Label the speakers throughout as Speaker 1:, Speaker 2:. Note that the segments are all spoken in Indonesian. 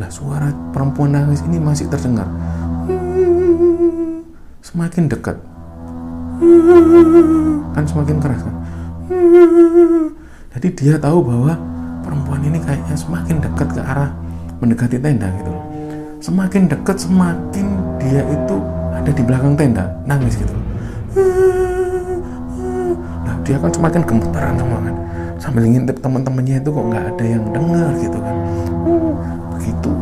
Speaker 1: lah suara perempuan nangis ini masih terdengar. Semakin dekat. Kan semakin keras kan? Jadi dia tahu bahwa perempuan ini kayaknya semakin dekat ke arah mendekati tenda gitu semakin dekat semakin dia itu ada di belakang tenda nangis gitu nah dia kan semakin gemetaran semua kan? Sambil ngintip teman-temannya itu kok nggak ada yang dengar gitu kan begitu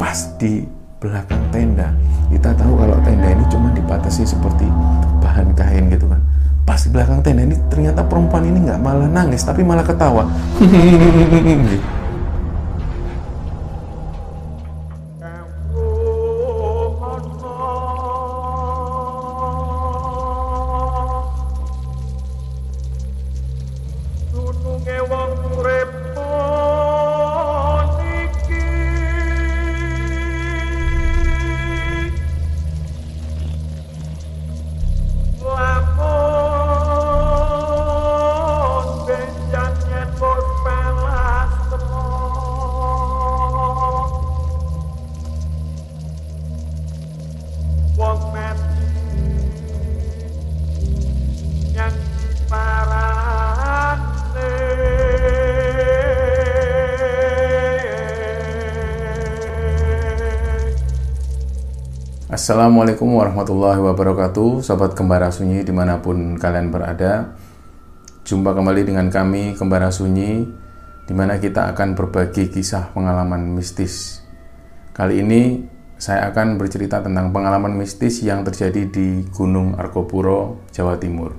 Speaker 1: pas di belakang tenda. Kita tahu kalau tenda ini cuma dibatasi seperti bahan kain gitu kan. Pas di belakang tenda ini ternyata perempuan ini nggak malah nangis tapi malah ketawa.
Speaker 2: Dununge
Speaker 1: Assalamualaikum warahmatullahi wabarakatuh. Sobat Kembara Sunyi di mana pun kalian berada Jumpa kembali dengan kami Kembara Sunyi Di mana kita akan berbagi kisah pengalaman mistis. Kali ini saya akan bercerita tentang pengalaman mistis yang terjadi di Gunung Arkopuro, Jawa Timur.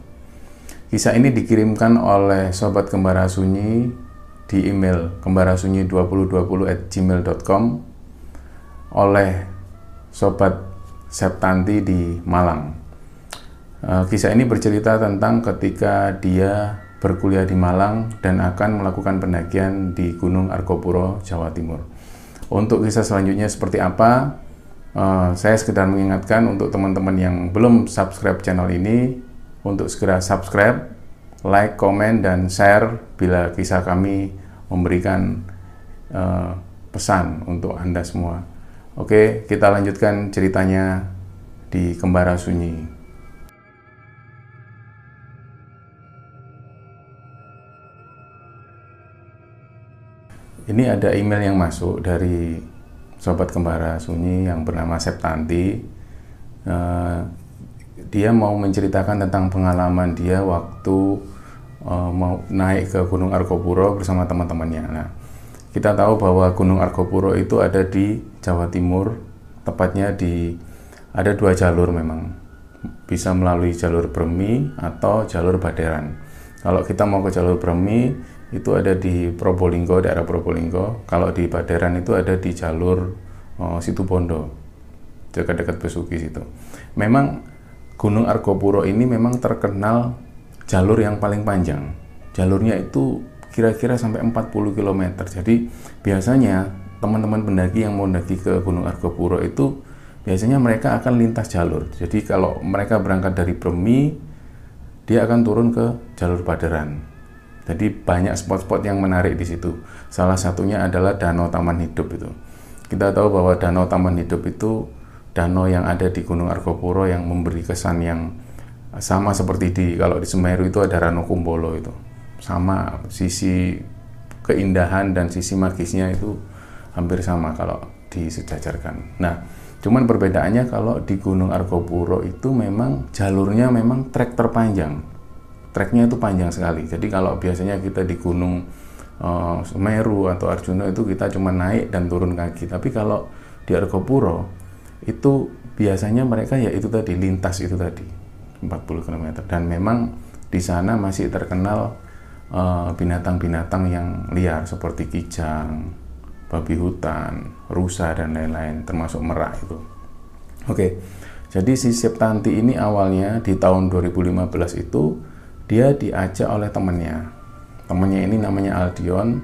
Speaker 1: Kisah ini dikirimkan oleh Sobat Kembara Sunyi di email kembarasunyi2020@gmail.com oleh Sobat Septanti di Malang. Eh, Kisah ini bercerita tentang ketika dia berkuliah di Malang dan akan melakukan pendakian di Gunung Argopuro, Jawa Timur. Untuk kisah selanjutnya seperti apa? eh, Saya sekedar mengingatkan untuk teman-teman yang belum subscribe channel ini untuk segera subscribe, like, komen, dan share bila kisah kami memberikan eh, pesan untuk Anda semua. Oke, kita lanjutkan ceritanya di Kembara Sunyi. Ini ada email yang masuk dari sobat Kembara Sunyi yang bernama Septanti. Eh, dia mau menceritakan tentang pengalaman dia waktu eh, mau naik ke Gunung Argopuro bersama teman-temannya. Nah, kita tahu bahwa Gunung Argopuro itu ada di Jawa Timur, tepatnya di ada dua jalur memang. Bisa melalui jalur Bremi atau jalur Baderan. Kalau kita mau ke jalur Bremi itu ada di Probolinggo, daerah Probolinggo. Kalau di Baderan itu ada di jalur oh, Situbondo, dekat-dekat Besuki situ. Memang Gunung Argopuro ini memang terkenal jalur yang paling panjang. Jalurnya itu kira-kira sampai 40 km. Jadi biasanya teman-teman pendaki yang mau mendaki ke Gunung Argopuro itu biasanya mereka akan lintas jalur. Jadi kalau mereka berangkat dari Bremi, dia akan turun ke jalur Baderan. Jadi banyak spot-spot yang menarik di situ. Salah satunya adalah Danau Taman Hidup itu. Kita tahu bahwa Danau Taman Hidup itu danau yang ada di Gunung Argopuro yang memberi kesan yang sama seperti di kalau di Semeru itu ada Rano Kumbolo itu. Sama sisi keindahan dan sisi magisnya itu hampir sama kalau disejajarkan. Nah, cuman perbedaannya kalau di Gunung Argopuro itu memang jalurnya memang trek terpanjang. Treknya itu panjang sekali. Jadi kalau biasanya kita di Gunung eh, Semeru atau Arjuna itu kita cuma naik dan turun kaki. Tapi kalau di Argopuro itu biasanya mereka ya itu tadi lintas itu tadi 40 km dan memang di sana masih terkenal eh, binatang-binatang yang liar seperti kijang, babi hutan, rusa dan lain-lain termasuk merak itu. Oke. Jadi si Septanti ini awalnya di tahun 2015 itu dia diajak oleh temannya. Temannya ini namanya Aldion.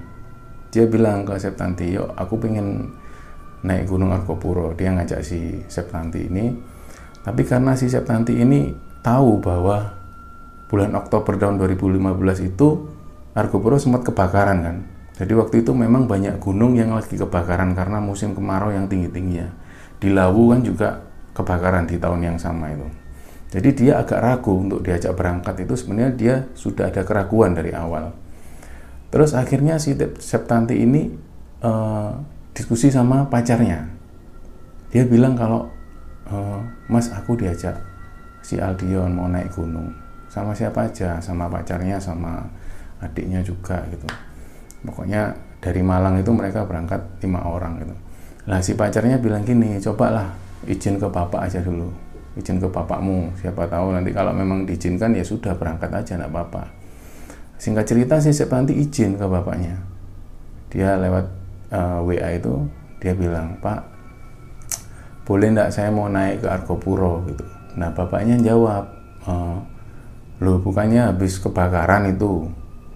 Speaker 1: Dia bilang ke Septanti, "Yuk, aku pengen naik Gunung Argopuro." Dia ngajak si Septanti ini. Tapi karena si Septanti ini tahu bahwa bulan Oktober tahun 2015 itu Argopuro sempat kebakaran kan Jadi waktu itu memang banyak gunung yang lagi kebakaran karena musim kemarau yang tinggi-tingginya. Di Lawu kan juga kebakaran di tahun yang sama itu. Jadi dia agak ragu untuk diajak berangkat itu sebenarnya dia sudah ada keraguan dari awal. Terus akhirnya si Septanti ini uh, diskusi sama pacarnya. Dia bilang kalau uh, Mas aku diajak si Aldion mau naik gunung sama siapa aja, sama pacarnya, sama adiknya juga gitu. Pokoknya dari Malang itu mereka berangkat lima orang gitu. Lah si pacarnya bilang gini cobalah izin ke bapak aja dulu izin ke bapakmu. Siapa tahu nanti kalau memang diizinkan ya sudah berangkat aja nggak apa-apa. Singkat cerita sih nanti izin ke bapaknya. Dia lewat uh, eh, WA itu dia bilang pak boleh nggak saya mau naik ke Argopuro? Gitu. Nah bapaknya jawab uh, loh bukannya habis kebakaran itu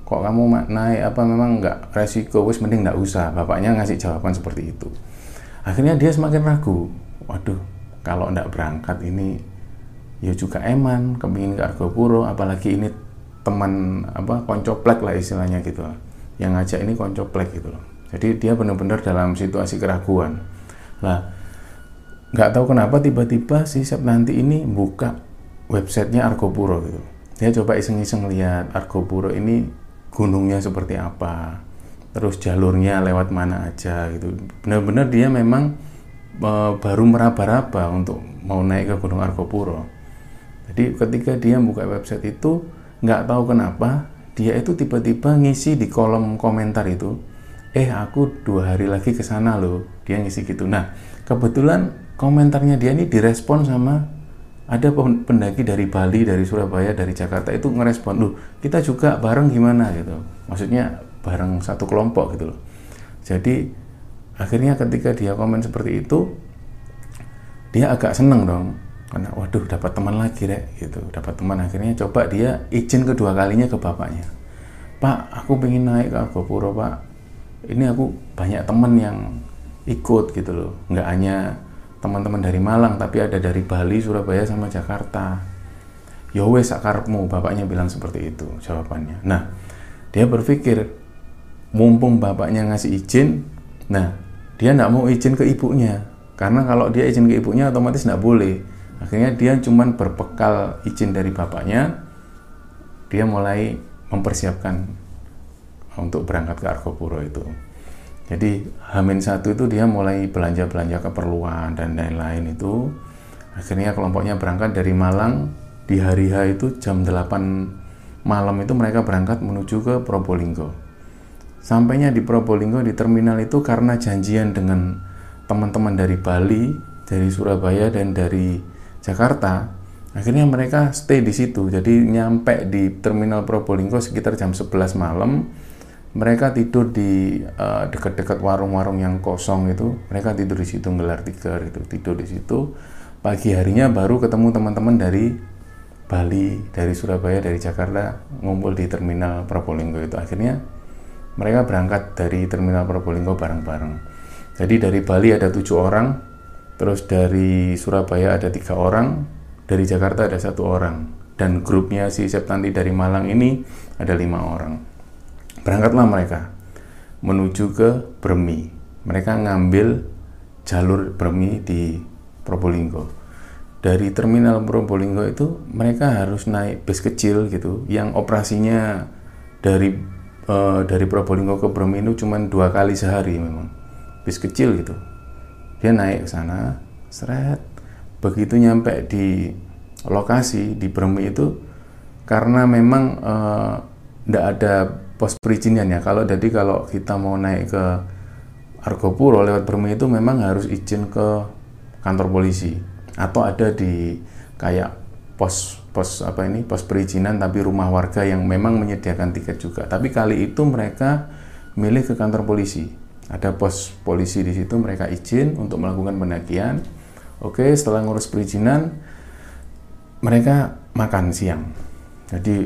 Speaker 1: kok kamu naik apa memang nggak resiko? Wis mending nggak usah. Bapaknya ngasih jawaban seperti itu. Akhirnya dia semakin ragu. Waduh kalau nggak berangkat ini ya juga eman kepingin ke Argopuro apalagi ini teman apa koncoplek lah istilahnya gitu yang ngajak ini koncoplek gitu loh. Jadi dia benar-benar dalam situasi keraguan. Lah nggak tahu kenapa tiba-tiba si nanti ini buka websitenya Argopuro gitu dia coba iseng-iseng lihat Argopuro ini gunungnya seperti apa, terus jalurnya lewat mana aja gitu. Benar-benar dia memang e, baru meraba-raba untuk mau naik ke Gunung Argopuro. Jadi ketika dia buka website itu nggak tahu kenapa dia itu tiba-tiba ngisi di kolom komentar itu, eh aku dua hari lagi ke sana loh, dia ngisi gitu. Nah kebetulan komentarnya dia ini direspon sama ada pendaki dari Bali, dari Surabaya, dari Jakarta itu ngerespon, loh kita juga bareng gimana gitu. Maksudnya bareng satu kelompok gitu loh. Jadi akhirnya ketika dia komen seperti itu, dia agak seneng dong. Karena waduh dapat teman lagi deh gitu. Dapat teman akhirnya coba dia izin kedua kalinya ke bapaknya. Pak, aku pengen naik ke Argopuro pak. Ini aku banyak teman yang ikut gitu loh. Nggak hanya teman-teman dari Malang tapi ada dari Bali, Surabaya sama Jakarta. Ya wes akarmu, bapaknya bilang seperti itu jawabannya. Nah, dia berpikir mumpung bapaknya ngasih izin, nah dia nggak mau izin ke ibunya karena kalau dia izin ke ibunya otomatis nggak boleh. Akhirnya dia cuma berbekal izin dari bapaknya, dia mulai mempersiapkan untuk berangkat ke Argopuro itu. Jadi Hamin satu itu dia mulai belanja-belanja keperluan dan lain-lain itu. Akhirnya kelompoknya berangkat dari Malang di hari H itu jam 8 malam itu mereka berangkat menuju ke Probolinggo. Sampainya di Probolinggo di terminal itu karena janjian dengan teman-teman dari Bali, dari Surabaya dan dari Jakarta. Akhirnya mereka stay di situ. Jadi nyampe di terminal Probolinggo sekitar jam 11 malam mereka tidur di uh, dekat-dekat warung-warung yang kosong itu. Mereka tidur di situ gelar tikar itu tidur di situ. Pagi harinya baru ketemu teman-teman dari Bali dari Surabaya dari Jakarta ngumpul di terminal Probolinggo itu. Akhirnya mereka berangkat dari terminal Probolinggo bareng-bareng. Jadi dari Bali ada tujuh orang terus dari Surabaya ada tiga orang dari Jakarta ada satu orang. Dan grupnya si Septanti dari Malang ini ada lima orang berangkatlah mereka menuju ke Bermi. Mereka ngambil jalur Bermi di Probolinggo. Dari terminal Probolinggo itu mereka harus naik bus kecil gitu, yang operasinya dari uh, dari Probolinggo ke Bermi itu cuma dua kali sehari memang, bis kecil gitu. Dia naik ke sana, seret. Begitu nyampe di lokasi di Bermi itu, karena memang tidak uh, ada pos perizinan ya. Kalau jadi kalau kita mau naik ke Argopuro lewat Bermi itu memang harus izin ke kantor polisi atau ada di kayak pos pos apa ini pos perizinan tapi rumah warga yang memang menyediakan tiket juga. Tapi kali itu mereka milih ke kantor polisi. Ada pos polisi di situ mereka izin untuk melakukan pendakian. Oke, setelah ngurus perizinan mereka makan siang. Jadi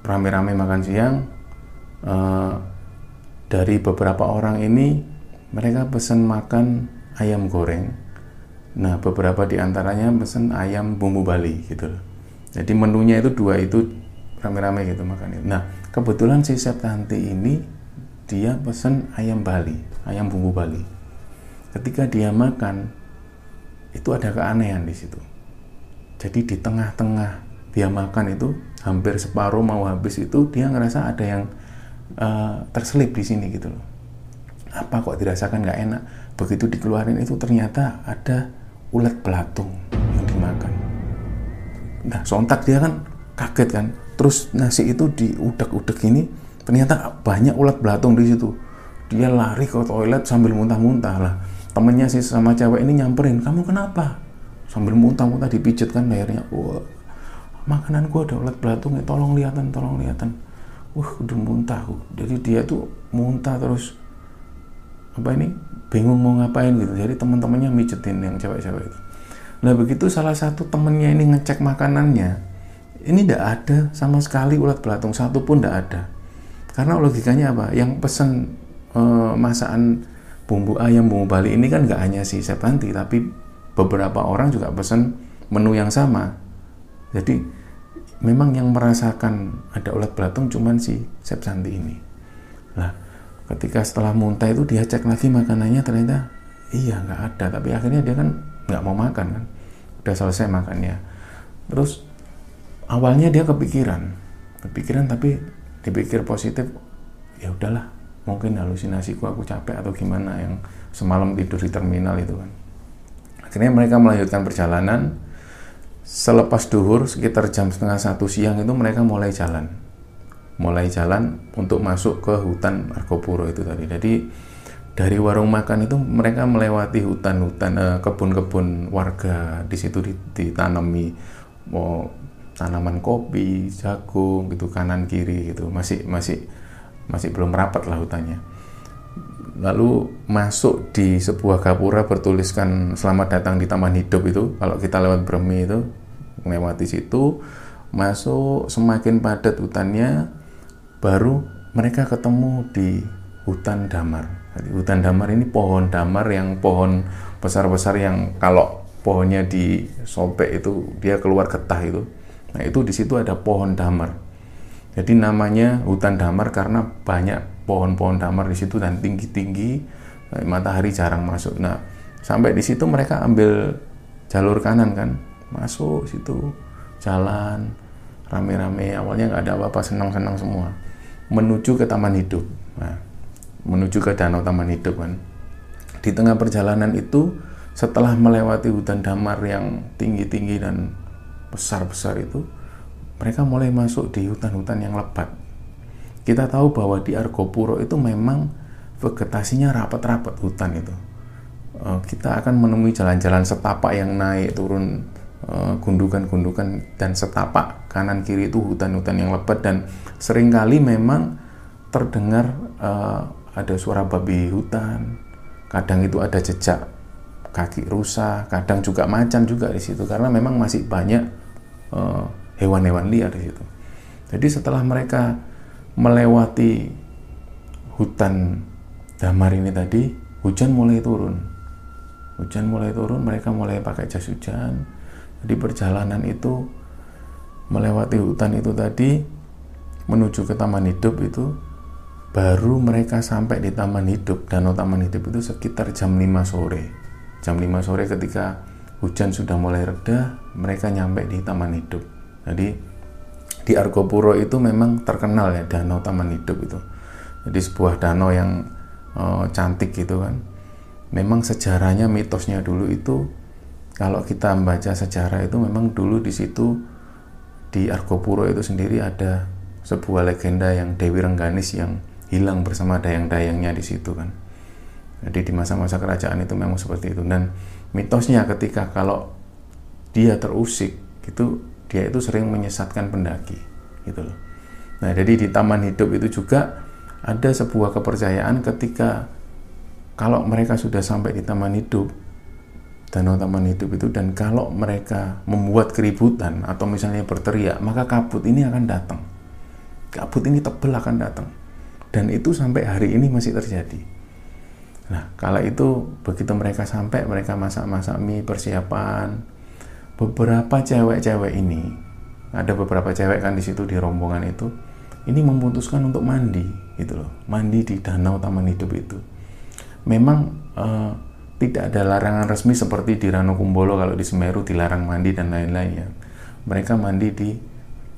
Speaker 1: rame-rame makan siang, uh, dari beberapa orang ini mereka pesan makan ayam goreng. Nah, beberapa di antaranya pesan ayam bumbu Bali gitu Jadi menunya itu dua itu rame-rame gitu makan itu. Nah, kebetulan si Septanti ini dia pesen ayam Bali, ayam bumbu Bali. Ketika dia makan, itu ada keanehan di situ. Jadi di tengah-tengah dia makan itu hampir separuh mau habis itu dia ngerasa ada yang uh, terselip di sini gitu loh. Apa kok dirasakan nggak enak? Begitu dikeluarin itu ternyata ada ulat belatung yang dimakan. Nah sontak dia kan kaget kan. Terus nasi itu diudek-udek ini ternyata banyak ulat belatung di situ dia lari ke toilet sambil muntah-muntah lah temennya sih sama cewek ini nyamperin kamu kenapa sambil muntah-muntah dipijet kan lehernya wah makanan gua ada ulat belatung ya tolong lihatan tolong lihatan wah udah muntah jadi dia tuh muntah terus apa ini? Bingung mau ngapain gitu. Jadi teman-temannya mijetin yang cewek-cewek itu. Nah begitu salah satu temennya ini ngecek makanannya ini tidak ada sama sekali ulat belatung. Satu pun tidak ada. Karena logikanya apa? Yang pesan e, masakan bumbu ayam bumbu Bali ini kan nggak hanya si Sepanti, tapi beberapa orang juga pesan menu yang sama. Jadi memang yang merasakan ada ulat belatung cuman si Sepsanti ini. Nah, ketika setelah muntah itu dia cek lagi makanannya ternyata iya nggak ada, tapi akhirnya dia kan nggak mau makan kan, udah selesai makannya. Terus awalnya dia kepikiran, kepikiran tapi dipikir positif ya udahlah mungkin halusinasiku aku capek atau gimana yang semalam tidur di terminal itu kan. Akhirnya mereka melanjutkan perjalanan selepas duhur sekitar jam setengah satu siang itu mereka mulai jalan. Mulai jalan untuk masuk ke hutan Argopuro itu tadi. Jadi dari warung makan itu mereka melewati hutan-hutan eh, kebun-kebun warga. Di situ ditanami mau tanaman kopi, jagung gitu kanan kiri gitu. Masih masih masih belum rapat lah hutannya. Lalu masuk di sebuah gapura bertuliskan selamat datang di Taman Hidup itu kalau kita lewat Bremi itu melewati situ masuk semakin padat hutannya baru mereka ketemu di hutan damar. Hutan damar ini pohon damar yang pohon besar-besar yang kalau pohonnya disobek itu dia keluar getah itu Nah, itu di situ ada pohon damar. Jadi namanya hutan damar karena banyak pohon-pohon damar di situ dan tinggi-tinggi, eh, matahari jarang masuk. Nah, sampai di situ mereka ambil jalur kanan kan, masuk situ, jalan rame-rame. Awalnya nggak ada apa-apa, senang-senang semua. Menuju ke Taman Hidup. Nah, menuju ke Danau Taman Hidup kan. Di tengah perjalanan itu, setelah melewati hutan damar yang tinggi-tinggi dan besar-besar itu, mereka mulai masuk di hutan-hutan yang lebat. Kita tahu bahwa di Argopuro itu memang vegetasinya rapat-rapat hutan itu. Eh, kita akan menemui jalan-jalan setapak yang naik turun eh, gundukan-gundukan dan setapak kanan kiri itu hutan-hutan yang lebat dan sering kali memang terdengar uh, ada suara babi hutan kadang itu ada jejak kaki rusa kadang juga macan juga di situ karena memang masih banyak hewan hewan-hewan liar di situ. Jadi setelah mereka melewati hutan damar ini tadi, hujan mulai turun. Hujan mulai turun, mereka mulai pakai jas hujan. Jadi perjalanan itu melewati hutan itu tadi menuju ke taman hidup itu baru mereka sampai di taman hidup danau taman hidup itu sekitar jam 5 sore jam 5 sore ketika hujan sudah mulai reda, mereka nyampe di Taman Hidup. Jadi di Argopuro itu memang terkenal ya danau Taman Hidup itu. Jadi sebuah danau yang uh, cantik gitu kan. Memang sejarahnya mitosnya dulu itu kalau kita membaca sejarah itu memang dulu di situ di Argopuro itu sendiri ada sebuah legenda yang Dewi Rengganis yang hilang bersama dayang-dayangnya di situ kan. Jadi di masa-masa kerajaan itu memang seperti itu dan mitosnya ketika kalau dia terusik gitu dia itu sering menyesatkan pendaki gitu loh. Nah, jadi di taman hidup itu juga ada sebuah kepercayaan ketika kalau mereka sudah sampai di taman hidup danau taman hidup itu dan kalau mereka membuat keributan atau misalnya berteriak maka kabut ini akan datang kabut ini tebel akan datang dan itu sampai hari ini masih terjadi Nah, kala itu begitu mereka sampai, mereka masak-masak mie, persiapan. Beberapa cewek-cewek ini, ada beberapa cewek kan di situ di rombongan itu, ini memutuskan untuk mandi gitu loh. Mandi di danau taman hidup itu. Memang eh, tidak ada larangan resmi seperti di Ranokumbolo kalau di Semeru dilarang mandi dan lain-lain ya. Mereka mandi di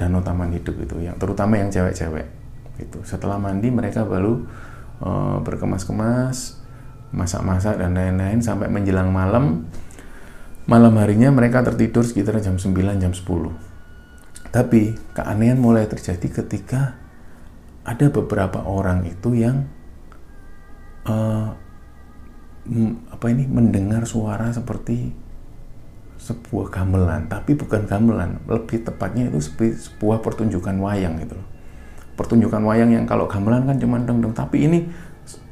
Speaker 1: danau taman hidup itu yang terutama yang cewek-cewek itu setelah mandi mereka baru eh, berkemas-kemas masak-masak dan lain-lain sampai menjelang malam malam harinya mereka tertidur sekitar jam 9 jam 10 tapi keanehan mulai terjadi ketika ada beberapa orang itu yang uh, apa ini mendengar suara seperti sebuah gamelan, tapi bukan gamelan, lebih tepatnya itu sebuah pertunjukan wayang gitu loh. Pertunjukan wayang yang kalau gamelan kan cuma deng-deng, tapi ini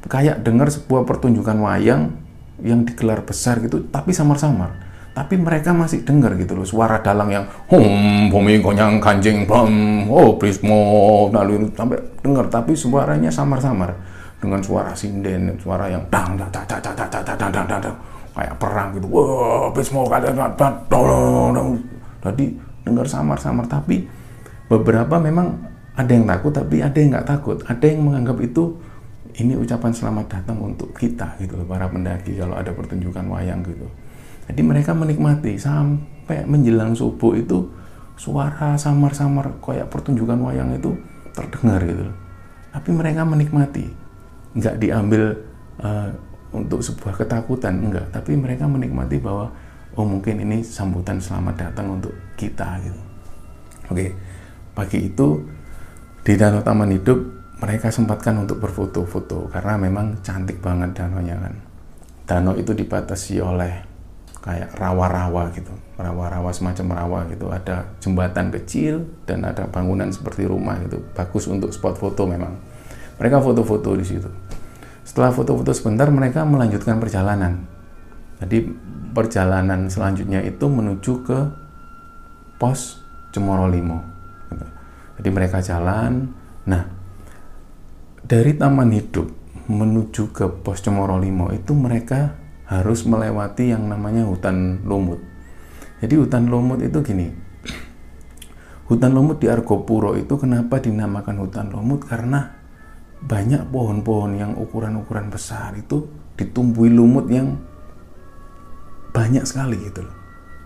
Speaker 1: kayak dengar sebuah pertunjukan wayang yang digelar besar gitu, tapi samar-samar tapi mereka masih dengar gitu loh suara dalang yang hum bumi konyang kanjeng bam oh prismo lalu sampai dengar tapi suaranya samar-samar dengan suara sinden suara yang dang dang dang dang dang dang dang dang dang kayak perang gitu wah prismo jadi dengar samar-samar tapi beberapa memang ada yang takut tapi ada yang nggak takut ada yang menganggap itu ini ucapan selamat datang untuk kita gitu loh para pendaki kalau ada pertunjukan wayang gitu jadi mereka menikmati sampai menjelang subuh itu suara samar-samar kayak pertunjukan wayang itu terdengar gitu Tapi mereka menikmati, nggak diambil uh, untuk sebuah ketakutan, enggak. Tapi mereka menikmati bahwa oh mungkin ini sambutan selamat datang untuk kita gitu. Oke, pagi itu di Danau Taman Hidup mereka sempatkan untuk berfoto-foto karena memang cantik banget danaunya kan. Danau itu dibatasi oleh kayak rawa-rawa gitu. Rawa-rawa semacam rawa gitu. Ada jembatan kecil dan ada bangunan seperti rumah gitu. Bagus untuk spot foto memang. Mereka foto-foto di situ. Setelah foto-foto sebentar mereka melanjutkan perjalanan. Jadi perjalanan selanjutnya itu menuju ke pos Cemoro Limo gitu. jadi mereka jalan. Nah dari Taman Hidup menuju ke pos Cemoro Limo itu mereka harus melewati yang namanya hutan lumut. Jadi hutan lumut itu gini. Hutan lumut di Argopuro itu kenapa dinamakan hutan lumut? Karena banyak pohon-pohon yang ukuran-ukuran besar itu ditumbuhi lumut yang banyak sekali gitu loh.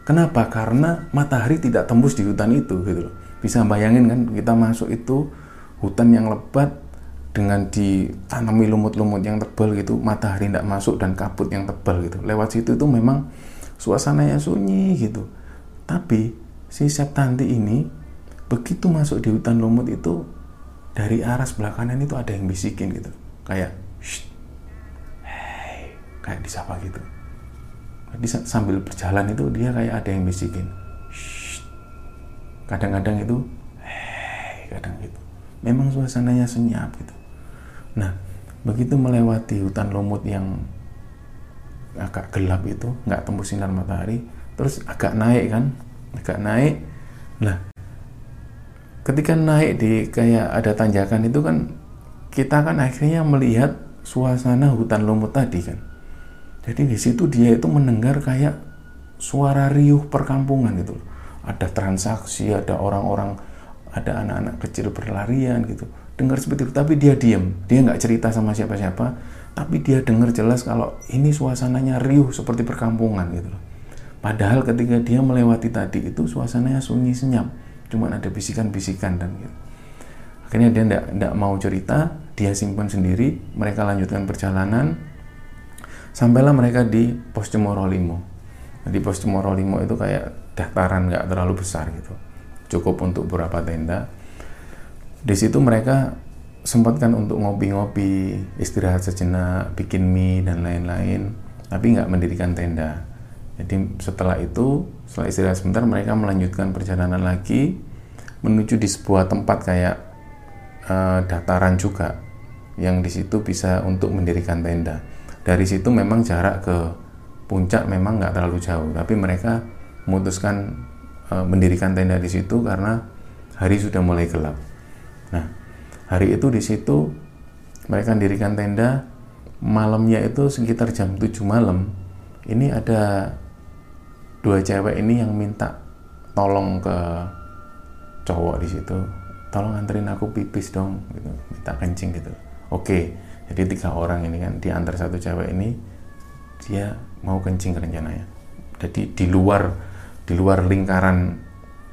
Speaker 1: Kenapa? Karena matahari tidak tembus di hutan itu gitu loh. Bisa bayangin kan kita masuk itu hutan yang lebat dengan ditanami lumut-lumut yang tebal gitu matahari tidak masuk dan kabut yang tebal gitu. Lewat situ itu memang suasananya sunyi gitu. Tapi si Septanti ini begitu masuk di hutan lumut itu dari arah sebelah kanan itu ada yang bisikin gitu. Kayak hey, kayak disapa gitu. Jadi sambil berjalan itu dia kayak ada yang bisikin. Kadang-kadang itu hey, kadang gitu. Memang suasananya senyap gitu Nah, begitu melewati hutan lumut yang agak gelap itu, nggak tembus sinar matahari, terus agak naik kan, agak naik. Nah, ketika naik di kayak ada tanjakan itu kan, kita kan akhirnya melihat suasana hutan lumut tadi kan. Jadi di situ dia itu mendengar kayak suara riuh perkampungan gitu. Ada transaksi, ada orang-orang, ada anak-anak kecil berlarian gitu. Dengar seperti itu. Tapi dia diam dia nggak cerita sama siapa-siapa. Tapi dia dengar jelas kalau ini suasananya riuh seperti perkampungan gitu loh. Padahal ketika dia melewati tadi itu suasananya sunyi senyap. Cuman ada bisikan-bisikan dan gitu. Akhirnya dia tidak mau cerita. Dia simpan sendiri. Mereka lanjutkan perjalanan. Sampailah mereka di pos Cemoro Limo. Di pos Cemoro Limo itu kayak dataran nggak terlalu besar gitu cukup untuk beberapa tenda di situ mereka sempatkan untuk ngopi-ngopi, istirahat sejenak, bikin mie dan lain-lain, tapi nggak mendirikan tenda. Jadi setelah itu, setelah istirahat sebentar, mereka melanjutkan perjalanan lagi menuju di sebuah tempat kayak uh, dataran juga, yang di situ bisa untuk mendirikan tenda. Dari situ memang jarak ke puncak memang nggak terlalu jauh, tapi mereka memutuskan mendirikan tenda di situ karena hari sudah mulai gelap. Nah, hari itu di situ mereka mendirikan tenda. Malamnya itu sekitar jam 7 malam. Ini ada dua cewek ini yang minta tolong ke cowok di situ. tolong anterin aku pipis dong gitu minta kencing gitu oke jadi tiga orang ini kan diantar satu cewek ini dia mau kencing rencananya jadi di luar di luar lingkaran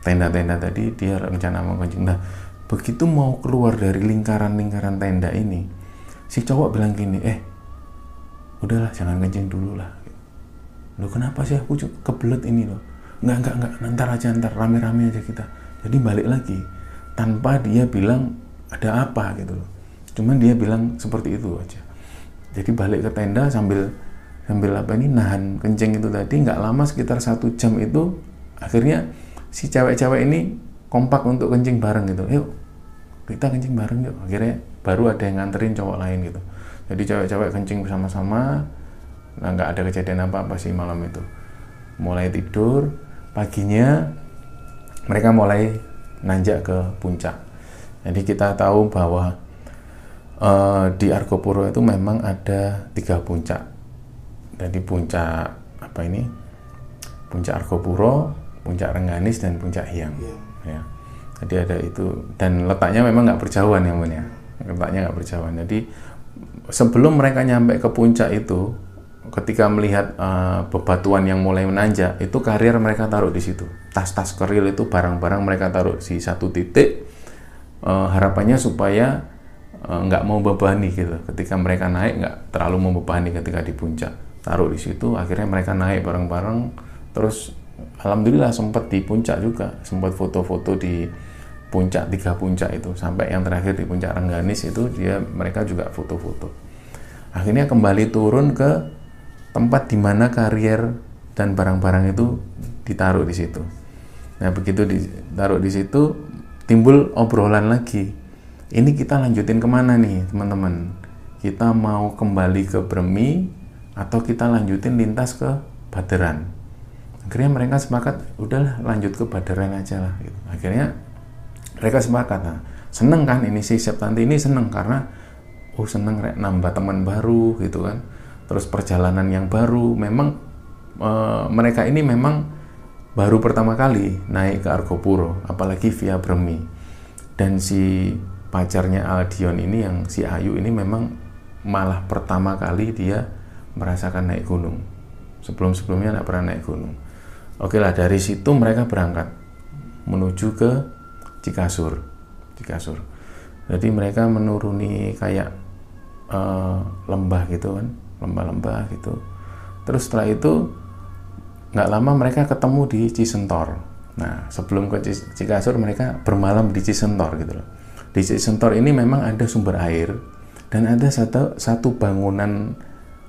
Speaker 1: tenda-tenda tadi dia rencana kencing. Nah begitu mau keluar dari lingkaran-lingkaran tenda ini si cowok bilang gini eh udahlah jangan kencing dulu lah. Lo kenapa sih aku kebelet ini loh? Nggak nggak nggak nanti aja ntar rame-rame aja kita. Jadi balik lagi tanpa dia bilang ada apa gitu loh. Cuman dia bilang seperti itu aja. Jadi balik ke tenda sambil sambil apa ini? Nahan kencing itu tadi nggak lama sekitar satu jam itu akhirnya si cewek-cewek ini kompak untuk kencing bareng gitu. Yuk kita kencing bareng yuk. Akhirnya baru ada yang nganterin cowok lain gitu. Jadi cewek-cewek kencing bersama-sama nah nggak ada kejadian apa-apa sih malam itu. Mulai tidur paginya mereka mulai nanjak ke puncak. Jadi kita tahu bahwa uh, di Argopuro itu memang ada tiga puncak jadi puncak apa ini? Puncak Argopuro puncak Rengganis dan puncak Hyang. Yeah. ya. Jadi ada itu dan letaknya memang nggak berjauhan ya ya? Letaknya nggak berjauhan. Jadi sebelum mereka nyampe ke puncak itu ketika melihat uh, bebatuan yang mulai menanjak itu karier mereka taruh di situ. Tas-tas keril itu barang-barang mereka taruh di satu titik uh, harapannya supaya Eh, nggak mau bebani gitu. Ketika mereka naik nggak terlalu membebani ketika di puncak taruh di situ akhirnya mereka naik bareng-bareng. Terus alhamdulillah sempat di puncak juga sempat foto-foto di puncak tiga puncak itu. Sampai yang terakhir di puncak Rengganis itu dia mereka juga foto-foto. Akhirnya kembali turun ke tempat di mana karier dan barang-barang itu ditaruh di situ. Nah begitu ditaruh di situ timbul obrolan lagi. Ini kita lanjutin ke mana nih teman-teman? Kita mau kembali ke Bremi atau kita lanjutin lintas ke Baderan. Akhirnya mereka sepakat udahlah lanjut ke Baderan aja lah gitu. akhirnya mereka sepakat. Nah, seneng kan ini si Septanti ini seneng karena oh seneng rek nambah teman baru gitu kan. Terus perjalanan yang baru memang e, mereka ini memang baru pertama kali naik ke Argopuro apalagi via Bremi. Dan si pacarnya Aldion ini yang si Ayu ini memang malah pertama kali dia merasakan naik gunung. Sebelum-sebelumnya tidak pernah naik gunung. Oke lah dari situ mereka berangkat menuju ke Cikasur. Cikasur. Jadi mereka menuruni kayak uh, lembah gitu kan, lembah-lembah gitu. Terus setelah itu nggak lama mereka ketemu di Cisentor. Nah sebelum ke Cikasur mereka bermalam di Cisentor gitu loh di Sentor ini memang ada sumber air dan ada satu satu bangunan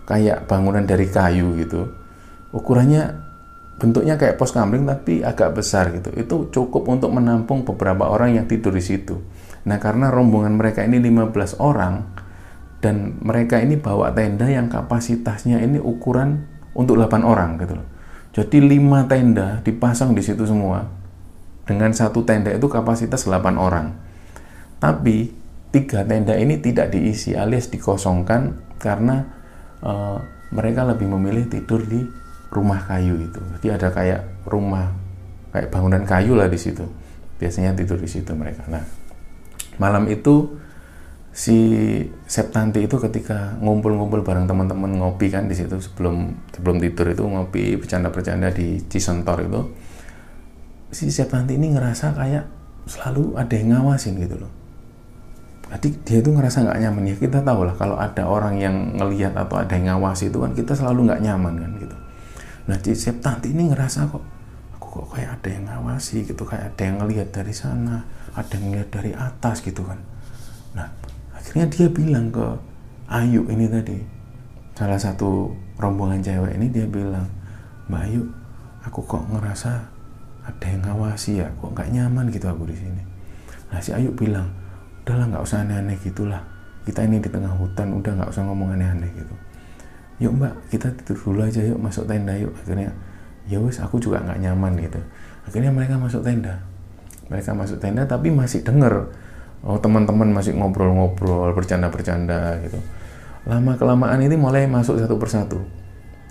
Speaker 1: kayak bangunan dari kayu gitu. Ukurannya bentuknya kayak pos kamling tapi agak besar gitu. Itu cukup untuk menampung beberapa orang yang tidur di situ. Nah, karena rombongan mereka ini 15 orang dan mereka ini bawa tenda yang kapasitasnya ini ukuran untuk 8 orang gitu loh. Jadi 5 tenda dipasang di situ semua. Dengan satu tenda itu kapasitas 8 orang. Tapi tiga tenda ini tidak diisi alias dikosongkan karena uh, mereka lebih memilih tidur di rumah kayu itu. Jadi ada kayak rumah kayak bangunan kayu lah di situ. Biasanya tidur di situ mereka. Nah, malam itu si Septanti itu ketika ngumpul-ngumpul bareng teman-teman ngopi kan di situ sebelum sebelum tidur itu ngopi bercanda-bercanda di Cisentor itu si Septanti ini ngerasa kayak selalu ada yang ngawasin gitu loh jadi dia itu ngerasa nggak nyaman ya? Kita tahu lah kalau ada orang yang ngelihat atau ada yang ngawasi itu kan kita selalu nggak nyaman kan gitu. Nah si Septanti ini ngerasa kok aku kok kayak ada yang ngawasi gitu kayak ada yang ngelihat dari sana ada yang ngelihat dari atas gitu kan. Nah akhirnya dia bilang ke Ayu ini tadi salah satu rombongan cewek ini dia bilang Mbak Ayu aku kok ngerasa ada yang ngawasi ya? Kok nggak nyaman gitu aku di sini? Nah si Ayu bilang udahlah nggak usah aneh-aneh gitulah. Kita ini di tengah hutan udah nggak usah ngomong aneh-aneh gitu. Yuk mbak kita tidur dulu aja yuk masuk tenda yuk. Akhirnya ya wes aku juga nggak nyaman gitu. Akhirnya mereka masuk tenda. Mereka masuk tenda tapi masih denger. Oh teman-teman masih ngobrol-ngobrol bercanda-bercanda gitu. Lama kelamaan ini mulai masuk satu persatu.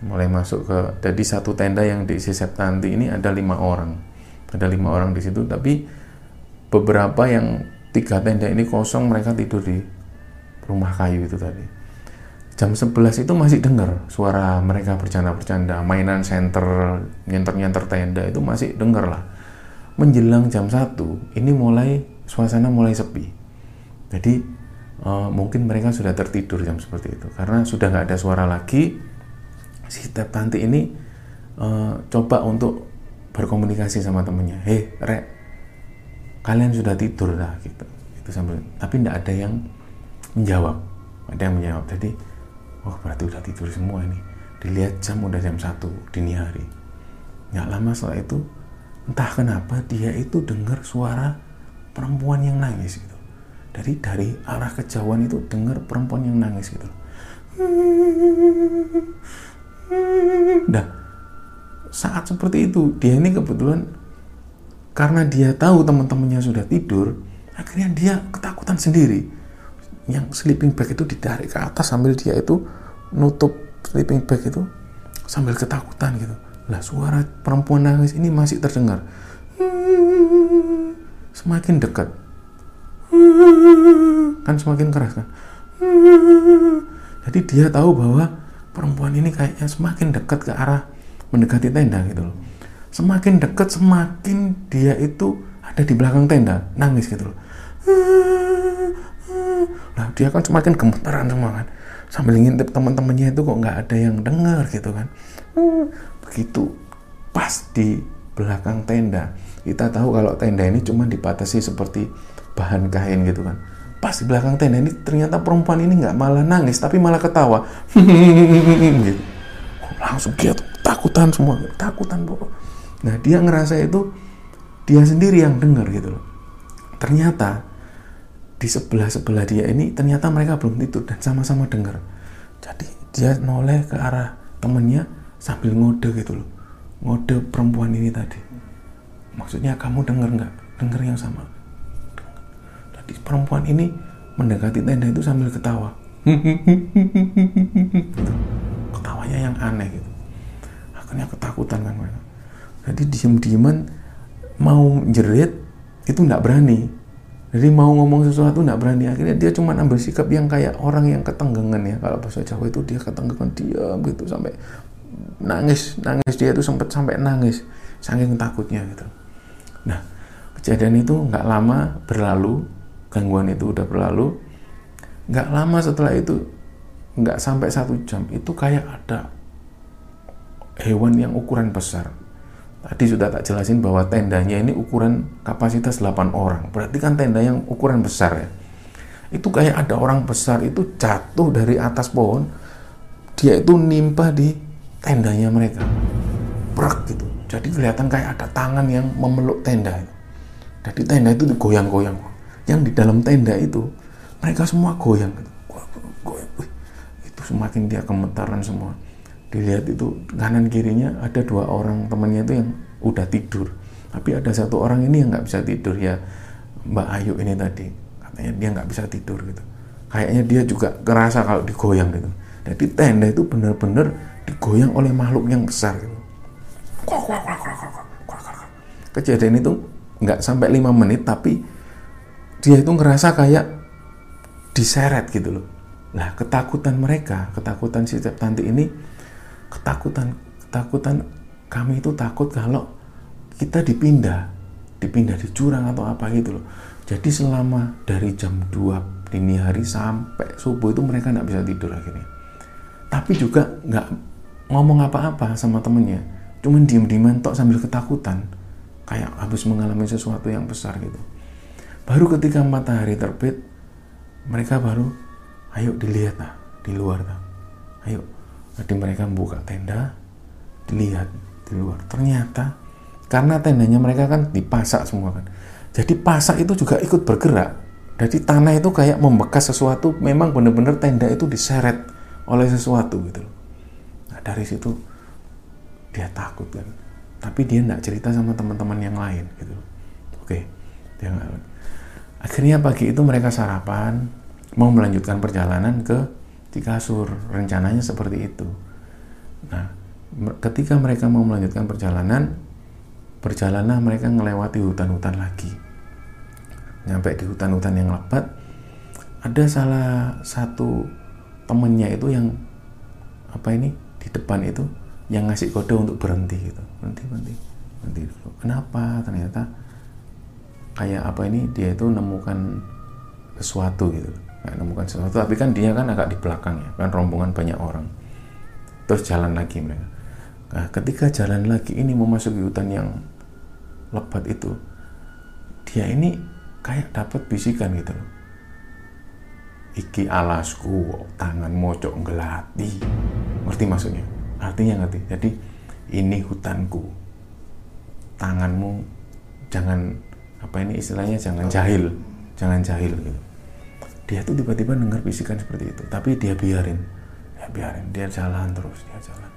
Speaker 1: Mulai masuk ke jadi satu tenda yang di Septanti ini ada lima orang. Ada lima orang di situ tapi beberapa yang tiga tenda ini kosong mereka tidur di rumah kayu itu tadi. Jam 11 itu masih dengar suara mereka bercanda-bercanda mainan center nyenter-nyenter tenda itu masih dengar lah. Menjelang jam 1 ini mulai suasana mulai sepi. Jadi uh, mungkin mereka sudah tertidur jam seperti itu. Karena sudah nggak ada suara lagi si Tep Tanti ini uh, coba untuk berkomunikasi sama temennya. Hei rek kalian sudah tidur lah gitu. Itu sambil tapi tidak ada yang menjawab. Ada yang menjawab. Jadi oh berarti udah tidur semua ini. Dilihat jam udah jam satu dini hari. Nggak lama setelah itu entah kenapa dia itu dengar suara perempuan yang nangis gitu. Dari dari arah kejauhan itu dengar perempuan yang nangis gitu. Nah saat seperti itu dia ini kebetulan karena dia tahu teman-temannya sudah tidur akhirnya dia ketakutan sendiri. Yang sleeping bag itu ditarik ke atas sambil dia itu nutup sleeping bag itu sambil ketakutan gitu. Lah suara perempuan nangis ini masih terdengar. Semakin dekat. Kan semakin keras kan? Jadi dia tahu bahwa perempuan ini kayaknya semakin dekat ke arah mendekati tenda gitu loh semakin dekat semakin dia itu ada di belakang tenda nangis gitu loh Nah dia kan semakin gemetaran semua kan. Sambil ngintip teman-temannya itu kok nggak ada yang dengar gitu kan. Begitu pas di belakang tenda. Kita tahu kalau tenda ini cuma dibatasi seperti bahan kain gitu kan. Pas di belakang tenda ini ternyata perempuan ini nggak malah nangis tapi malah ketawa. gitu. Langsung dia takutan semua, takutan pokok. Nah dia ngerasa itu dia sendiri yang dengar gitu loh. Ternyata di sebelah-sebelah dia ini ternyata mereka belum tidur dan sama-sama dengar. Jadi dia noleh ke arah temennya sambil ngode gitu loh. Ngode perempuan ini tadi. Maksudnya kamu dengar nggak? Dengar yang sama. Jadi perempuan ini mendekati tenda itu sambil ketawa. gitu. Ketawanya yang aneh gitu. Akhirnya ketakutan kan mereka. Jadi diem-dieman mau jerit itu nggak berani. Jadi mau ngomong sesuatu nggak berani. Akhirnya dia cuma ambil sikap yang kayak orang yang ketenggengan ya. Kalau bahasa Jawa itu dia ketenggengan diam gitu sampai nangis. Nangis dia itu sempat sampai nangis saking takutnya gitu. Nah kejadian itu nggak lama berlalu gangguan itu udah berlalu. Nggak lama setelah itu nggak sampai satu jam itu kayak ada hewan yang ukuran besar Tadi sudah tak jelasin bahwa tendanya ini ukuran kapasitas 8 orang. Berarti kan tenda yang ukuran besar ya. Itu kayak ada orang besar itu jatuh dari atas pohon. Dia itu nimpa di tendanya mereka. Berak gitu. Jadi kelihatan kayak ada tangan yang memeluk tenda. Jadi tenda itu digoyang-goyang. Yang di dalam tenda itu mereka semua goyang. Gitu. Goyang. Itu semakin dia gemetaran semua dilihat itu kanan kirinya ada dua orang temannya itu yang udah tidur. Tapi ada satu orang ini yang nggak bisa tidur ya Mbak Ayu ini tadi. Katanya dia nggak bisa tidur gitu. Kayaknya dia juga kerasa kalau digoyang gitu. Jadi tenda itu benar-benar digoyang oleh makhluk yang besar gitu. kejadian itu nggak sampai lima menit tapi dia itu ngerasa kayak diseret gitu loh. Nah ketakutan mereka ketakutan si tanti ini ketakutan ketakutan kami itu takut kalau kita dipindah dipindah di jurang atau apa gitu loh. Jadi selama dari jam 2 dini hari sampai subuh itu mereka nggak bisa tidur akhirnya. Tapi juga nggak ngomong apa-apa sama temennya. Cuman diem-dieman tok sambil ketakutan. Kayak habis mengalami sesuatu yang besar gitu. Baru ketika matahari terbit mereka baru ayo dilihat lah di luar lah ayo jadi mereka membuka tenda, dilihat di luar. Ternyata karena tendanya mereka kan dipasak semua kan. Jadi pasak itu juga ikut bergerak. Jadi tanah itu kayak membekas sesuatu. Memang benar-benar tenda itu diseret oleh sesuatu gitu. Nah dari situ dia takut kan. Tapi dia tidak cerita sama teman-teman yang lain gitu. Oke, dia gak... Akhirnya pagi itu mereka sarapan, mau melanjutkan perjalanan ke di kasur. Rencananya seperti itu. Nah, ketika mereka mau melanjutkan perjalanan, perjalanan mereka melewati hutan-hutan lagi. nyampe di hutan-hutan yang lebat ada salah satu temennya itu yang apa ini di depan itu yang ngasih kode untuk berhenti gitu berhenti berhenti berhenti dulu kenapa ternyata kayak apa ini dia itu nemukan sesuatu gitu nggak nemukan sesuatu. Tapi kan dia kan agak di belakang ya kan rombongan banyak orang. Terus jalan lagi mereka. Nah ketika jalan lagi ini memasuki hutan yang lebat itu dia ini kayak dapat bisikan gitu loh. Iki alasku tangan mocok ngelati. Ngerti maksudnya? Artinya ngerti. Jadi ini hutanku. Tanganmu jangan apa ini istilahnya? Jangan jahil. Jangan jahil gitu dia tuh tiba-tiba dengar bisikan seperti itu tapi dia biarin. Ya biarin. Dia jalan terus dia jalan.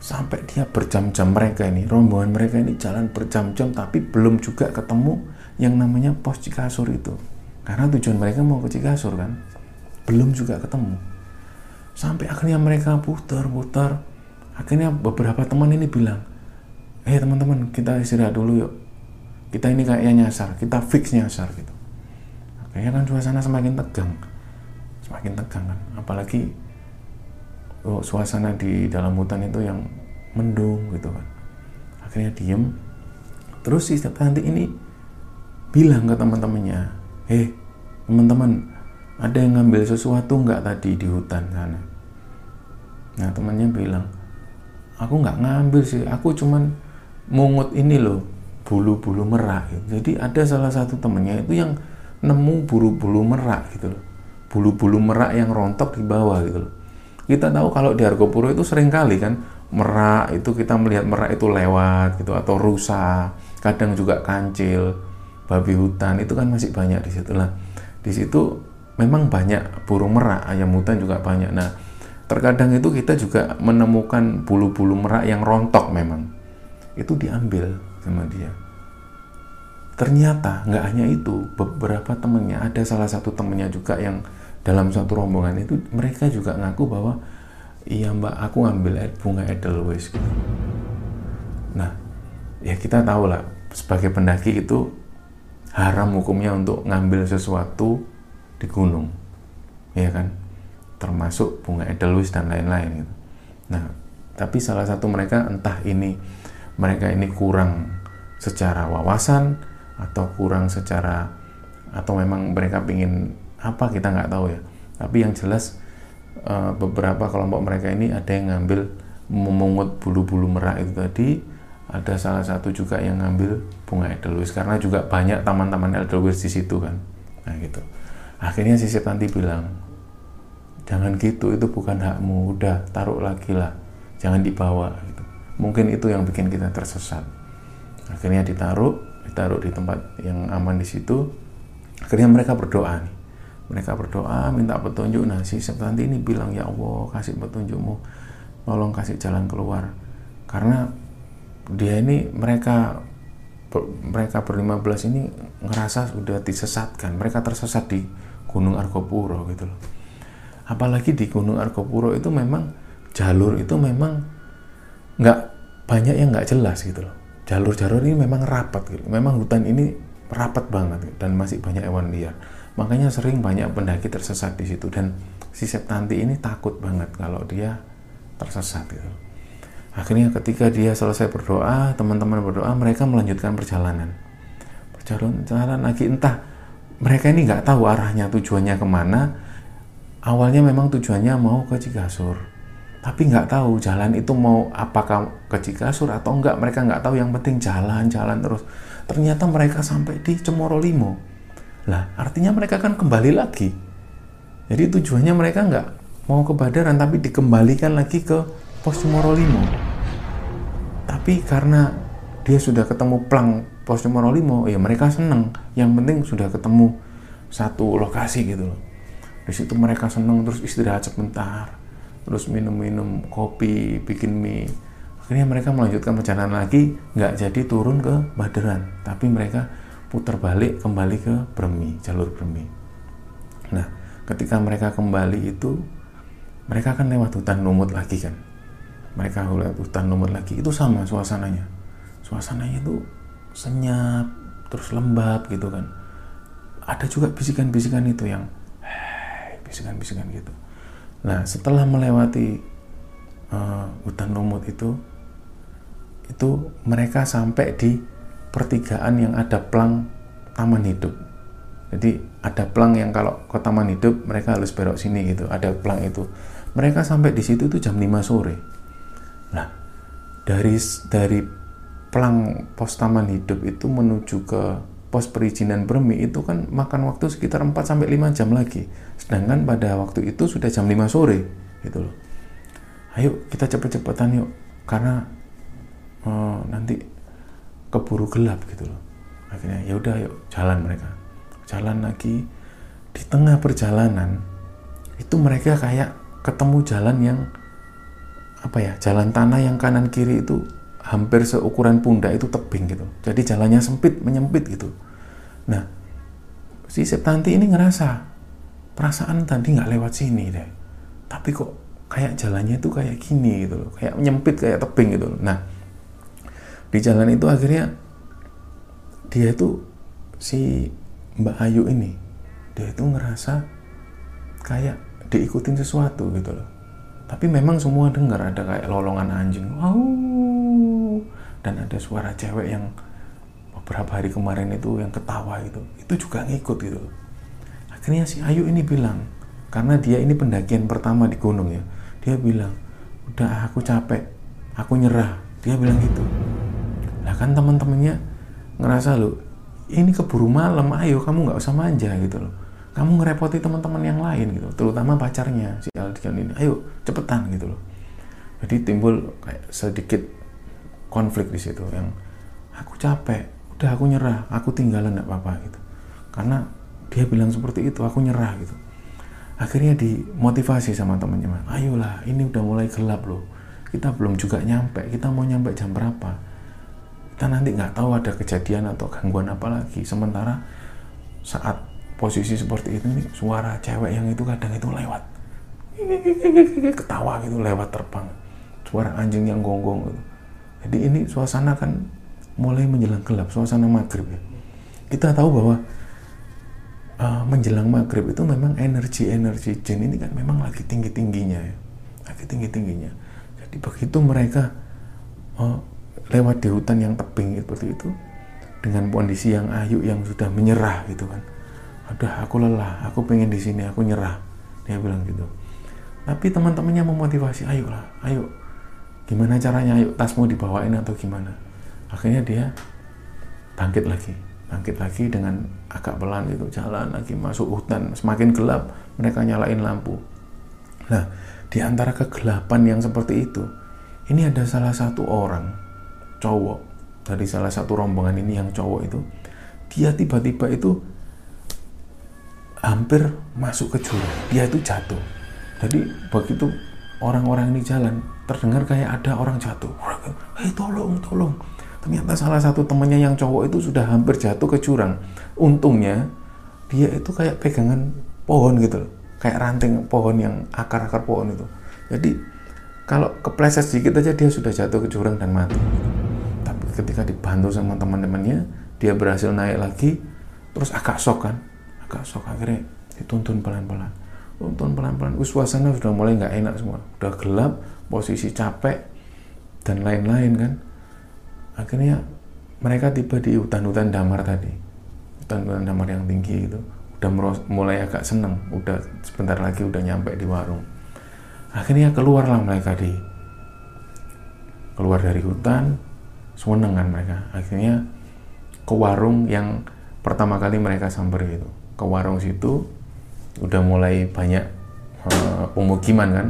Speaker 1: Sampai dia berjam-jam mereka ini rombongan mereka ini jalan berjam-jam tapi belum juga ketemu yang namanya pos Cikasur itu. Karena tujuan mereka mau ke Cikasur kan? Belum juga ketemu. Sampai akhirnya mereka putar-putar. Akhirnya beberapa teman ini bilang eh teman-teman kita istirahat dulu yuk. Kita ini kayaknya nyasar kita fix nyasar gitu akhirnya kan suasana semakin tegang. Semakin tegang kan. Apalagi oh, suasana di dalam hutan itu yang mendung gitu kan. Akhirnya diem. Terus si nanti ini bilang ke teman-temannya eh teman-teman ada yang ngambil sesuatu nggak tadi di hutan sana? Nah temannya bilang aku nggak ngambil sih. Aku cuman mungut ini loh bulu-bulu gitu. jadi ada salah satu temennya itu yang nemu bulu-bulu merak gitu loh bulu-bulu merak yang rontok di bawah gitu loh kita tahu kalau di Argopuro itu sering kali kan merak itu kita melihat merak itu lewat gitu atau rusa kadang juga kancil babi hutan itu kan masih banyak di situ lah di situ memang banyak burung merak, ayam hutan juga banyak. Nah, terkadang itu kita juga menemukan bulu-bulu merak yang rontok memang. Itu diambil sama dia. Ternyata nggak hanya itu, beberapa temennya, ada salah satu temennya juga yang dalam satu rombongan itu mereka juga ngaku bahwa iya mbak aku ambil bunga edelweiss gitu. Nah, ya kita tahu lah sebagai pendaki itu haram hukumnya untuk ngambil sesuatu di gunung ya kan termasuk bunga edelweiss dan lain-lain gitu. nah tapi salah satu mereka entah ini mereka ini kurang secara wawasan atau kurang secara atau memang mereka pingin apa kita nggak tahu ya. Tapi yang jelas eh, beberapa kelompok mereka ini ada yang ngambil memungut bulu-bulu merak itu tadi. Ada salah satu juga yang ngambil bunga edelweiss karena juga banyak taman-taman edelweiss di situ kan. Nah gitu. Akhirnya si nanti bilang jangan gitu itu bukan hakmu udah taruh lagi lah. Jangan dibawa gitu. mungkin itu yang bikin kita tersesat. Akhirnya ditaruh ditaruh di tempat yang aman di situ. Akhirnya mereka berdoa nih. Mereka berdoa minta petunjuk. Nah si nanti ini bilang ya Allah kasih petunjukmu. Tolong kasih jalan keluar. Karena dia ini mereka mereka berlima belas ini ngerasa sudah disesatkan. Mereka tersesat di Gunung Argopuro gitu loh. Apalagi di Gunung Argopuro itu memang jalur itu memang nggak banyak yang nggak jelas gitu loh. Jalur-jalur ini memang rapat gitu. Memang hutan ini rapat banget gitu, dan masih banyak hewan liar. Makanya sering banyak pendaki tersesat di situ dan si Septanti ini takut banget kalau dia tersesat gitu. Akhirnya ketika dia selesai berdoa, teman-teman berdoa, mereka melanjutkan perjalanan. Perjalanan lagi entah mereka ini nggak tahu arahnya tujuannya ke mana awalnya memang tujuannya mau ke Cikasur tapi nggak tahu jalan itu mau apakah ke Cikasur atau enggak. Mereka nggak tahu. Yang penting jalan-jalan terus. Ternyata mereka sampai di Cemoro Limo. Lah artinya mereka kan kembali lagi. Jadi tujuannya mereka nggak mau ke Badaran tapi dikembalikan lagi ke pos Cemoro Limo. Tapi karena dia sudah ketemu plang pos nomor 5 ya mereka seneng. Yang penting sudah ketemu satu lokasi gitu loh. Di situ mereka seneng terus istirahat sebentar terus minum-minum kopi bikin mie. Akhirnya mereka melanjutkan perjalanan lagi nggak jadi turun ke Baderan tapi mereka putar balik kembali ke Bremi jalur Bremi. Nah ketika mereka kembali itu mereka kan lewat hutan lumut lagi kan? Mereka lewat hutan lumut lagi. Itu sama suasananya. Suasananya itu senyap terus lembab gitu kan. Ada juga bisikan-bisikan itu yang bisikan-bisikan gitu nah setelah melewati uh, hutan lumut itu itu mereka sampai di pertigaan yang ada plang taman hidup. Jadi ada plang yang kalau ke taman hidup mereka harus belok sini gitu ada plang itu. Mereka sampai di situ itu jam 5 sore. Nah dari dari plang pos taman hidup itu menuju ke pos perizinan Bermi itu kan makan waktu sekitar 4 sampai 5 jam lagi. Sedangkan pada waktu itu sudah jam 5 sore gitu loh. Ayo kita cepet-cepetan yuk karena uh, nanti keburu gelap gitu loh. Akhirnya ya udah yuk jalan mereka. Jalan lagi di tengah perjalanan itu mereka kayak ketemu jalan yang apa ya jalan tanah yang kanan kiri itu hampir seukuran pundak itu tebing gitu. Jadi jalannya sempit menyempit gitu. Nah si Septanti ini ngerasa perasaan tadi nggak lewat sini deh. Tapi kok kayak jalannya itu kayak gini gitu loh. Kayak menyempit kayak tebing gitu loh. Nah di jalan itu akhirnya dia itu si Mbak Ayu ini dia itu ngerasa kayak diikutin sesuatu gitu loh. Tapi memang semua dengar ada kayak lolongan anjing. Wow dan ada suara cewek yang beberapa hari kemarin itu yang ketawa itu itu juga ngikut gitu. Akhirnya si Ayu ini bilang karena dia ini pendakian pertama di gunung ya dia bilang udah aku capek aku nyerah. Dia bilang gitu. Nah kan teman-temannya ngerasa lo ini keburu malam ayo kamu nggak usah manja gitu loh. Kamu ngerepoti teman-teman yang lain gitu. Terutama pacarnya si Aldian ini. Ayo cepetan gitu loh. Jadi timbul kayak sedikit konflik di situ yang aku capek udah aku nyerah aku tinggalan nggak apa-apa gitu. Karena dia bilang seperti itu aku nyerah gitu. Akhirnya dimotivasi sama temannya ayolah ini udah mulai gelap loh. Kita belum juga nyampe kita mau nyampe jam berapa? Kita nanti nggak tahu ada kejadian atau gangguan apa lagi. Sementara saat posisi seperti itu nih suara cewek yang itu kadang itu lewat. Ketawa gitu lewat terbang. Suara anjing yang gonggong gitu jadi ini suasana kan mulai menjelang gelap suasana maghrib ya. Kita tahu bahwa uh, menjelang maghrib itu memang energi energi jin ini kan memang lagi tinggi tingginya ya. Lagi tinggi tingginya jadi begitu mereka uh, lewat di hutan yang tebing seperti itu dengan kondisi yang ayu yang sudah menyerah gitu kan. Udah aku lelah aku pengen di sini aku nyerah. Dia bilang gitu. Tapi teman-temannya memotivasi ayolah ayo gimana caranya ayo tasmu dibawain atau gimana? Akhirnya dia bangkit lagi. Bangkit lagi dengan agak pelan itu jalan lagi masuk hutan. Semakin gelap mereka nyalain lampu. Nah di antara kegelapan yang seperti itu ini ada salah satu orang cowok. Dari salah satu rombongan ini yang cowok itu dia tiba-tiba itu hampir masuk ke jurang. Dia itu jatuh. Jadi begitu orang-orang ini jalan terdengar kayak ada orang jatuh. Hei tolong tolong. Ternyata salah satu temannya yang cowok itu sudah hampir jatuh ke jurang. Untungnya dia itu kayak pegangan pohon gitu loh. Kayak ranting pohon yang akar-akar pohon itu. Jadi kalau kepleset sedikit aja dia sudah jatuh ke jurang dan mati. Tapi ketika dibantu sama teman-temannya dia berhasil naik lagi terus agak sok kan. Agak sok akhirnya dituntun pelan-pelan tuntun pelan-pelan. Suasana sudah mulai nggak enak semua. Udah gelap posisi capek dan lain-lain kan. Akhirnya mereka tiba di hutan-hutan damar tadi. Hutan-hutan damar yang tinggi itu udah mulai agak seneng. Udah sebentar lagi udah nyampe di warung. Akhirnya keluarlah mereka di keluar dari hutan sewenengan mereka. Akhirnya ke warung yang pertama kali mereka samper itu. Ke warung situ udah mulai banyak uh, pemukiman kan?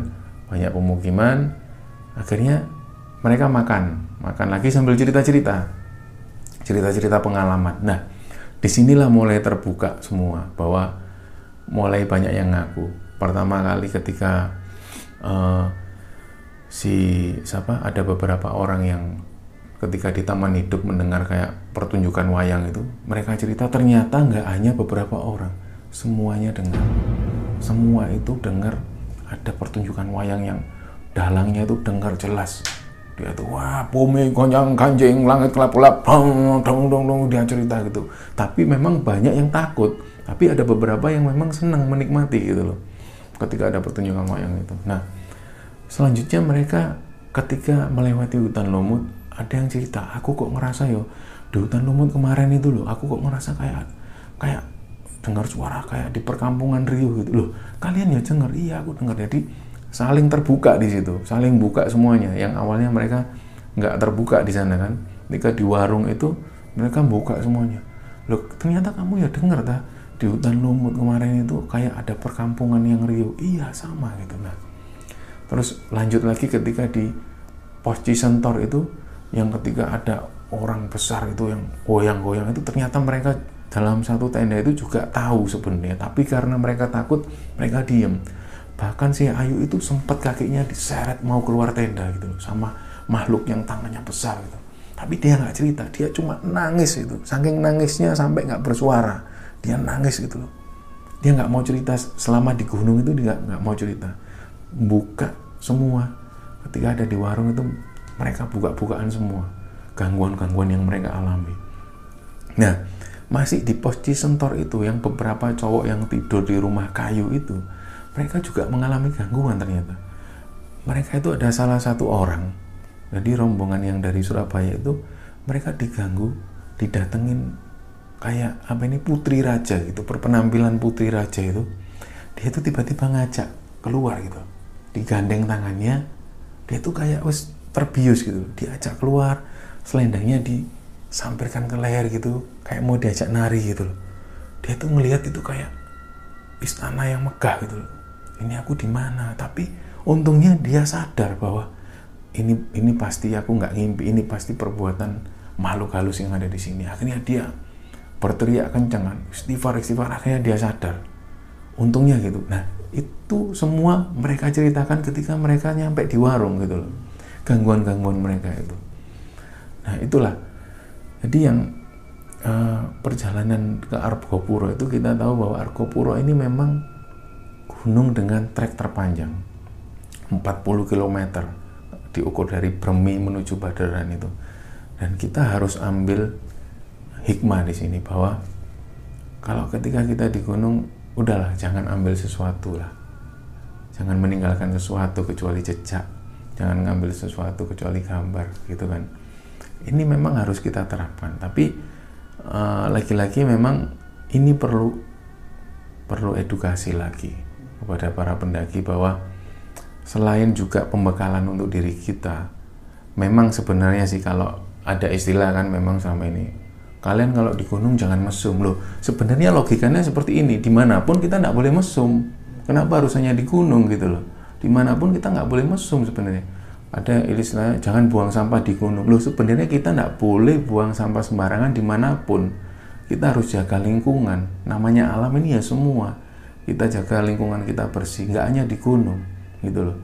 Speaker 1: Banyak pemukiman. Akhirnya mereka makan. Makan lagi sambil cerita-cerita. Cerita-cerita pengalaman. Nah di sinilah mulai terbuka semua bahwa mulai banyak yang ngaku. Pertama kali ketika uh, si siapa? Ada beberapa orang yang ketika di taman hidup mendengar kayak pertunjukan wayang itu mereka cerita ternyata nggak hanya beberapa orang semuanya dengar. Semua itu dengar ada pertunjukan wayang yang dalangnya itu dengar jelas. Dia tuh wah bumi gonjang ganjing langit kelap kelap dong dong dong dong dia cerita gitu. Tapi memang banyak yang takut. Tapi ada beberapa yang memang senang menikmati gitu loh ketika ada pertunjukan wayang itu. Nah selanjutnya mereka ketika melewati hutan lumut ada yang cerita aku kok ngerasa yo di hutan lumut kemarin itu loh aku kok ngerasa kayak kayak dengar suara kayak di perkampungan Rio gitu loh kalian ya dengar iya aku dengar jadi saling terbuka di situ, saling buka semuanya. Yang awalnya mereka nggak terbuka di sana kan, ketika di warung itu mereka buka semuanya. Loh, ternyata kamu ya dengar dah di hutan lumut kemarin itu kayak ada perkampungan yang riuh. Iya sama gitu nah. Terus lanjut lagi ketika di pos Cisentor itu yang ketika ada orang besar itu yang goyang-goyang itu ternyata mereka dalam satu tenda itu juga tahu sebenarnya tapi karena mereka takut mereka diem. Bahkan si Ayu itu sempat kakinya diseret mau keluar tenda gitu loh sama makhluk yang tangannya besar gitu. Tapi dia nggak cerita dia cuma nangis itu saking nangisnya sampai nggak bersuara dia nangis gitu loh. Dia nggak mau cerita selama di gunung itu dia nggak mau cerita. Buka semua. Ketika ada di warung itu mereka buka-bukaan semua gangguan-gangguan yang mereka alami. Nah masih di pos Cisentor itu yang beberapa cowok yang tidur di rumah kayu itu mereka juga mengalami gangguan ternyata. Mereka itu ada salah satu orang, jadi rombongan yang dari Surabaya itu mereka diganggu, didatengin kayak apa ini putri raja gitu, perpenampilan putri raja itu, dia itu tiba-tiba ngajak keluar gitu, digandeng tangannya, dia tuh kayak terbius gitu, diajak keluar, selendangnya disampirkan ke leher gitu, kayak mau diajak nari gitu loh. Dia tuh ngelihat itu kayak istana yang megah gitu loh. Ini aku di mana? Tapi untungnya dia sadar bahwa ini ini pasti aku nggak ngimpi ini pasti perbuatan makhluk halus yang ada di sini. Akhirnya dia berteriak kencang istighfar istighfar akhirnya dia sadar. Untungnya gitu. Nah itu semua mereka ceritakan ketika mereka nyampe di warung gitu loh. Gangguan-gangguan mereka itu. Nah itulah jadi yang uh, perjalanan ke Argopuro itu kita tahu bahwa Argopuro ini memang gunung dengan trek terpanjang 40 km diukur dari Bremi menuju Badaran itu. Dan kita harus ambil hikmah di sini bahwa kalau ketika kita di gunung udahlah jangan ambil sesuatu lah. Jangan meninggalkan sesuatu kecuali jejak. Jangan ngambil sesuatu kecuali gambar gitu kan ini memang harus kita terapkan tapi eh, lagi-lagi uh, memang ini perlu perlu edukasi lagi kepada para pendaki bahwa selain juga pembekalan untuk diri kita, memang sebenarnya sih kalau ada istilah kan memang sama ini, kalian kalau di gunung jangan mesum loh. Sebenarnya logikanya seperti ini, di mana pun kita nggak boleh mesum. Kenapa harus hanya di gunung gitu loh? Di mana pun kita nggak boleh mesum sebenarnya. Ada istilah jangan buang sampah di gunung. Loh sebenarnya kita nggak boleh buang sampah sembarangan di mana pun. Kita harus jaga lingkungan. Namanya alam ini ya semua kita jaga lingkungan kita bersih nggak hanya di gunung gitu loh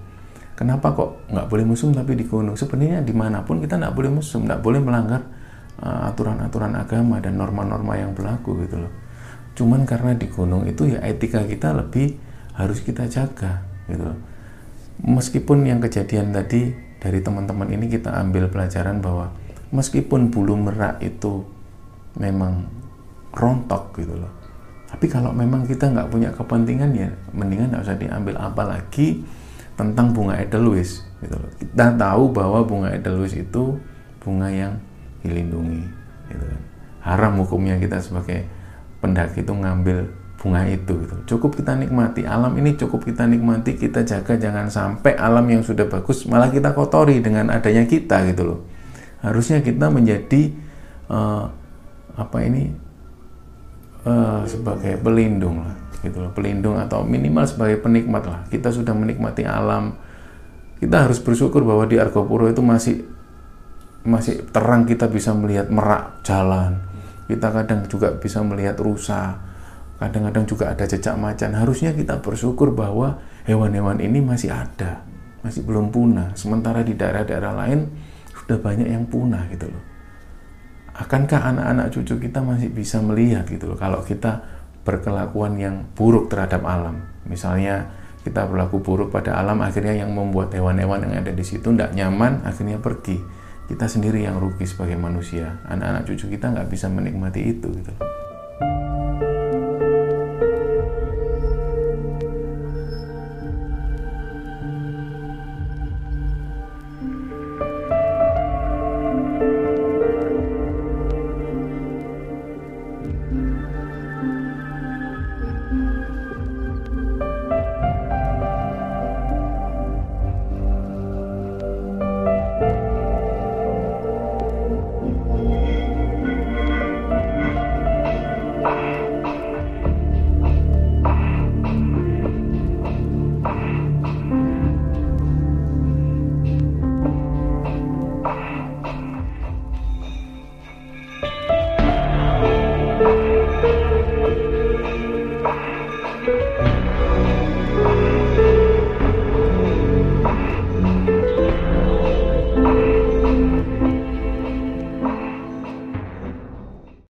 Speaker 1: kenapa kok nggak boleh musim tapi di gunung sebenarnya di mana pun kita nggak boleh musim nggak boleh melanggar uh, aturan-aturan uh, agama dan norma-norma yang berlaku gitu loh cuman karena di gunung itu ya etika kita lebih harus kita jaga gitu loh meskipun yang kejadian tadi dari teman-teman ini kita ambil pelajaran bahwa meskipun bulu merak itu memang rontok gitu loh tapi kalau memang kita nggak punya kepentingan ya mendingan nggak usah diambil apalagi tentang bunga edelweiss gitu loh. Kita tahu bahwa bunga edelweiss itu bunga yang dilindungi gitu kan. Haram hukumnya kita sebagai pendaki itu ngambil bunga itu gitu. Cukup kita nikmati. Alam ini cukup kita nikmati, kita jaga jangan sampai alam yang sudah bagus malah kita kotori dengan adanya kita gitu loh. Harusnya kita menjadi uh, apa ini uh, sebagai pelindung lah gitu loh. Pelindung atau minimal sebagai penikmat lah. Kita sudah menikmati alam. Kita harus bersyukur bahwa di Argopuro itu masih masih terang kita bisa melihat merak jalan. Kita kadang juga bisa melihat rusa kadang-kadang juga ada jejak macan. Harusnya kita bersyukur bahwa hewan-hewan ini masih ada masih belum punah. Sementara di daerah-daerah lain sudah banyak yang punah gitu loh. Akankah anak-anak cucu kita masih bisa melihat gitu loh kalau kita berkelakuan yang buruk terhadap alam? Misalnya kita berlaku buruk pada alam akhirnya yang membuat hewan-hewan yang ada di situ tidak nyaman akhirnya pergi. Kita sendiri yang rugi sebagai manusia. Anak-anak cucu kita nggak bisa menikmati itu gitu loh.